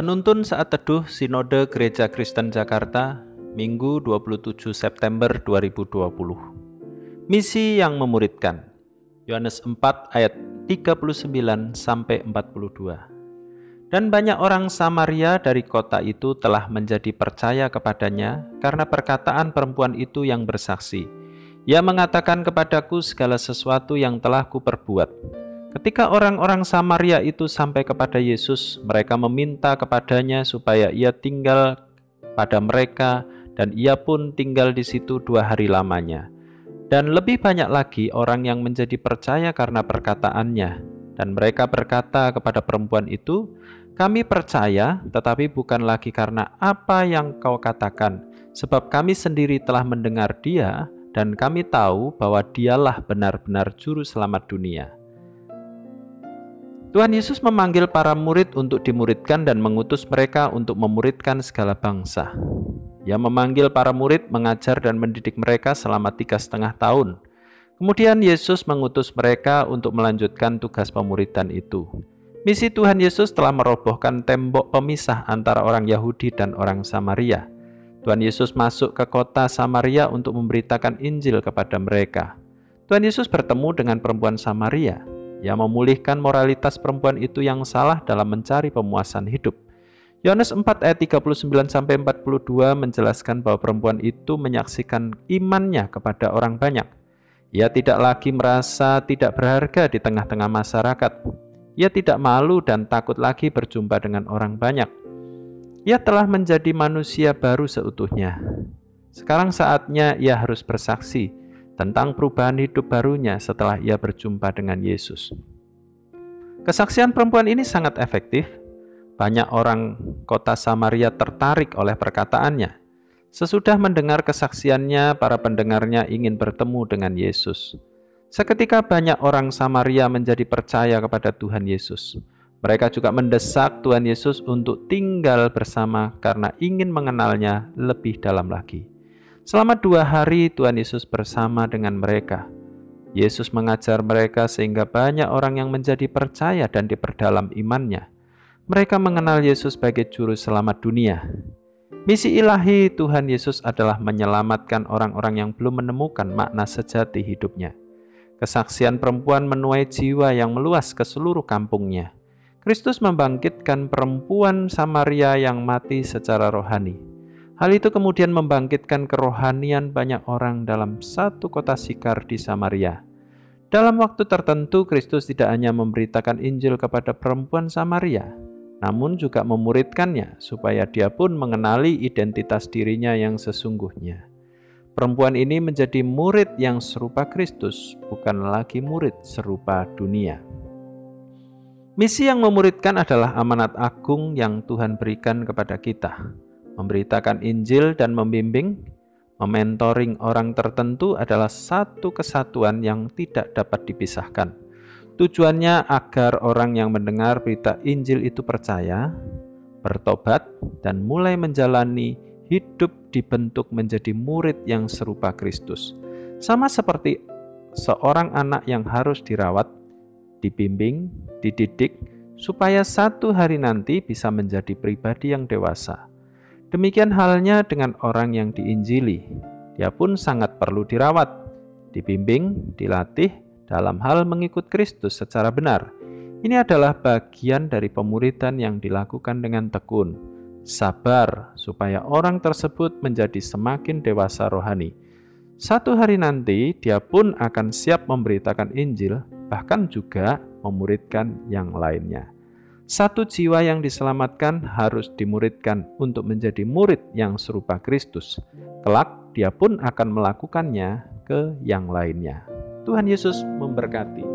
Penuntun saat teduh Sinode Gereja Kristen Jakarta, Minggu 27 September 2020. Misi yang memuridkan. Yohanes 4 ayat 39 sampai 42. Dan banyak orang Samaria dari kota itu telah menjadi percaya kepadanya karena perkataan perempuan itu yang bersaksi. Ia mengatakan kepadaku segala sesuatu yang telah kuperbuat. Ketika orang-orang Samaria itu sampai kepada Yesus, mereka meminta kepadanya supaya ia tinggal pada mereka, dan ia pun tinggal di situ dua hari lamanya. Dan lebih banyak lagi orang yang menjadi percaya karena perkataannya, dan mereka berkata kepada perempuan itu, "Kami percaya, tetapi bukan lagi karena apa yang kau katakan, sebab kami sendiri telah mendengar Dia, dan kami tahu bahwa Dialah benar-benar Juru Selamat dunia." Tuhan Yesus memanggil para murid untuk dimuridkan dan mengutus mereka untuk memuridkan segala bangsa. Ia memanggil para murid mengajar dan mendidik mereka selama tiga setengah tahun. Kemudian Yesus mengutus mereka untuk melanjutkan tugas pemuridan itu. Misi Tuhan Yesus telah merobohkan tembok pemisah antara orang Yahudi dan orang Samaria. Tuhan Yesus masuk ke kota Samaria untuk memberitakan Injil kepada mereka. Tuhan Yesus bertemu dengan perempuan Samaria yang memulihkan moralitas perempuan itu yang salah dalam mencari pemuasan hidup. Yohanes 4 ayat 39 sampai 42 menjelaskan bahwa perempuan itu menyaksikan imannya kepada orang banyak. Ia tidak lagi merasa tidak berharga di tengah-tengah masyarakat. Ia tidak malu dan takut lagi berjumpa dengan orang banyak. Ia telah menjadi manusia baru seutuhnya. Sekarang saatnya ia harus bersaksi tentang perubahan hidup barunya setelah ia berjumpa dengan Yesus. Kesaksian perempuan ini sangat efektif. Banyak orang kota Samaria tertarik oleh perkataannya. Sesudah mendengar kesaksiannya, para pendengarnya ingin bertemu dengan Yesus. Seketika banyak orang Samaria menjadi percaya kepada Tuhan Yesus. Mereka juga mendesak Tuhan Yesus untuk tinggal bersama karena ingin mengenalnya lebih dalam lagi. Selama dua hari Tuhan Yesus bersama dengan mereka. Yesus mengajar mereka sehingga banyak orang yang menjadi percaya dan diperdalam imannya. Mereka mengenal Yesus sebagai juru selamat dunia. Misi ilahi Tuhan Yesus adalah menyelamatkan orang-orang yang belum menemukan makna sejati hidupnya. Kesaksian perempuan menuai jiwa yang meluas ke seluruh kampungnya. Kristus membangkitkan perempuan Samaria yang mati secara rohani. Hal itu kemudian membangkitkan kerohanian banyak orang dalam satu kota Sikar di Samaria. Dalam waktu tertentu, Kristus tidak hanya memberitakan Injil kepada perempuan Samaria, namun juga memuridkannya supaya dia pun mengenali identitas dirinya yang sesungguhnya. Perempuan ini menjadi murid yang serupa Kristus, bukan lagi murid serupa dunia. Misi yang memuridkan adalah amanat agung yang Tuhan berikan kepada kita Memberitakan Injil dan membimbing, mementoring orang tertentu adalah satu kesatuan yang tidak dapat dipisahkan. Tujuannya agar orang yang mendengar berita Injil itu percaya, bertobat, dan mulai menjalani hidup dibentuk menjadi murid yang serupa Kristus. Sama seperti seorang anak yang harus dirawat, dibimbing, dididik, supaya satu hari nanti bisa menjadi pribadi yang dewasa. Demikian halnya dengan orang yang diinjili. Dia pun sangat perlu dirawat, dibimbing, dilatih dalam hal mengikut Kristus secara benar. Ini adalah bagian dari pemuridan yang dilakukan dengan tekun, sabar, supaya orang tersebut menjadi semakin dewasa rohani. Satu hari nanti, dia pun akan siap memberitakan Injil, bahkan juga memuridkan yang lainnya. Satu jiwa yang diselamatkan harus dimuridkan untuk menjadi murid yang serupa Kristus. Kelak, dia pun akan melakukannya ke yang lainnya. Tuhan Yesus memberkati.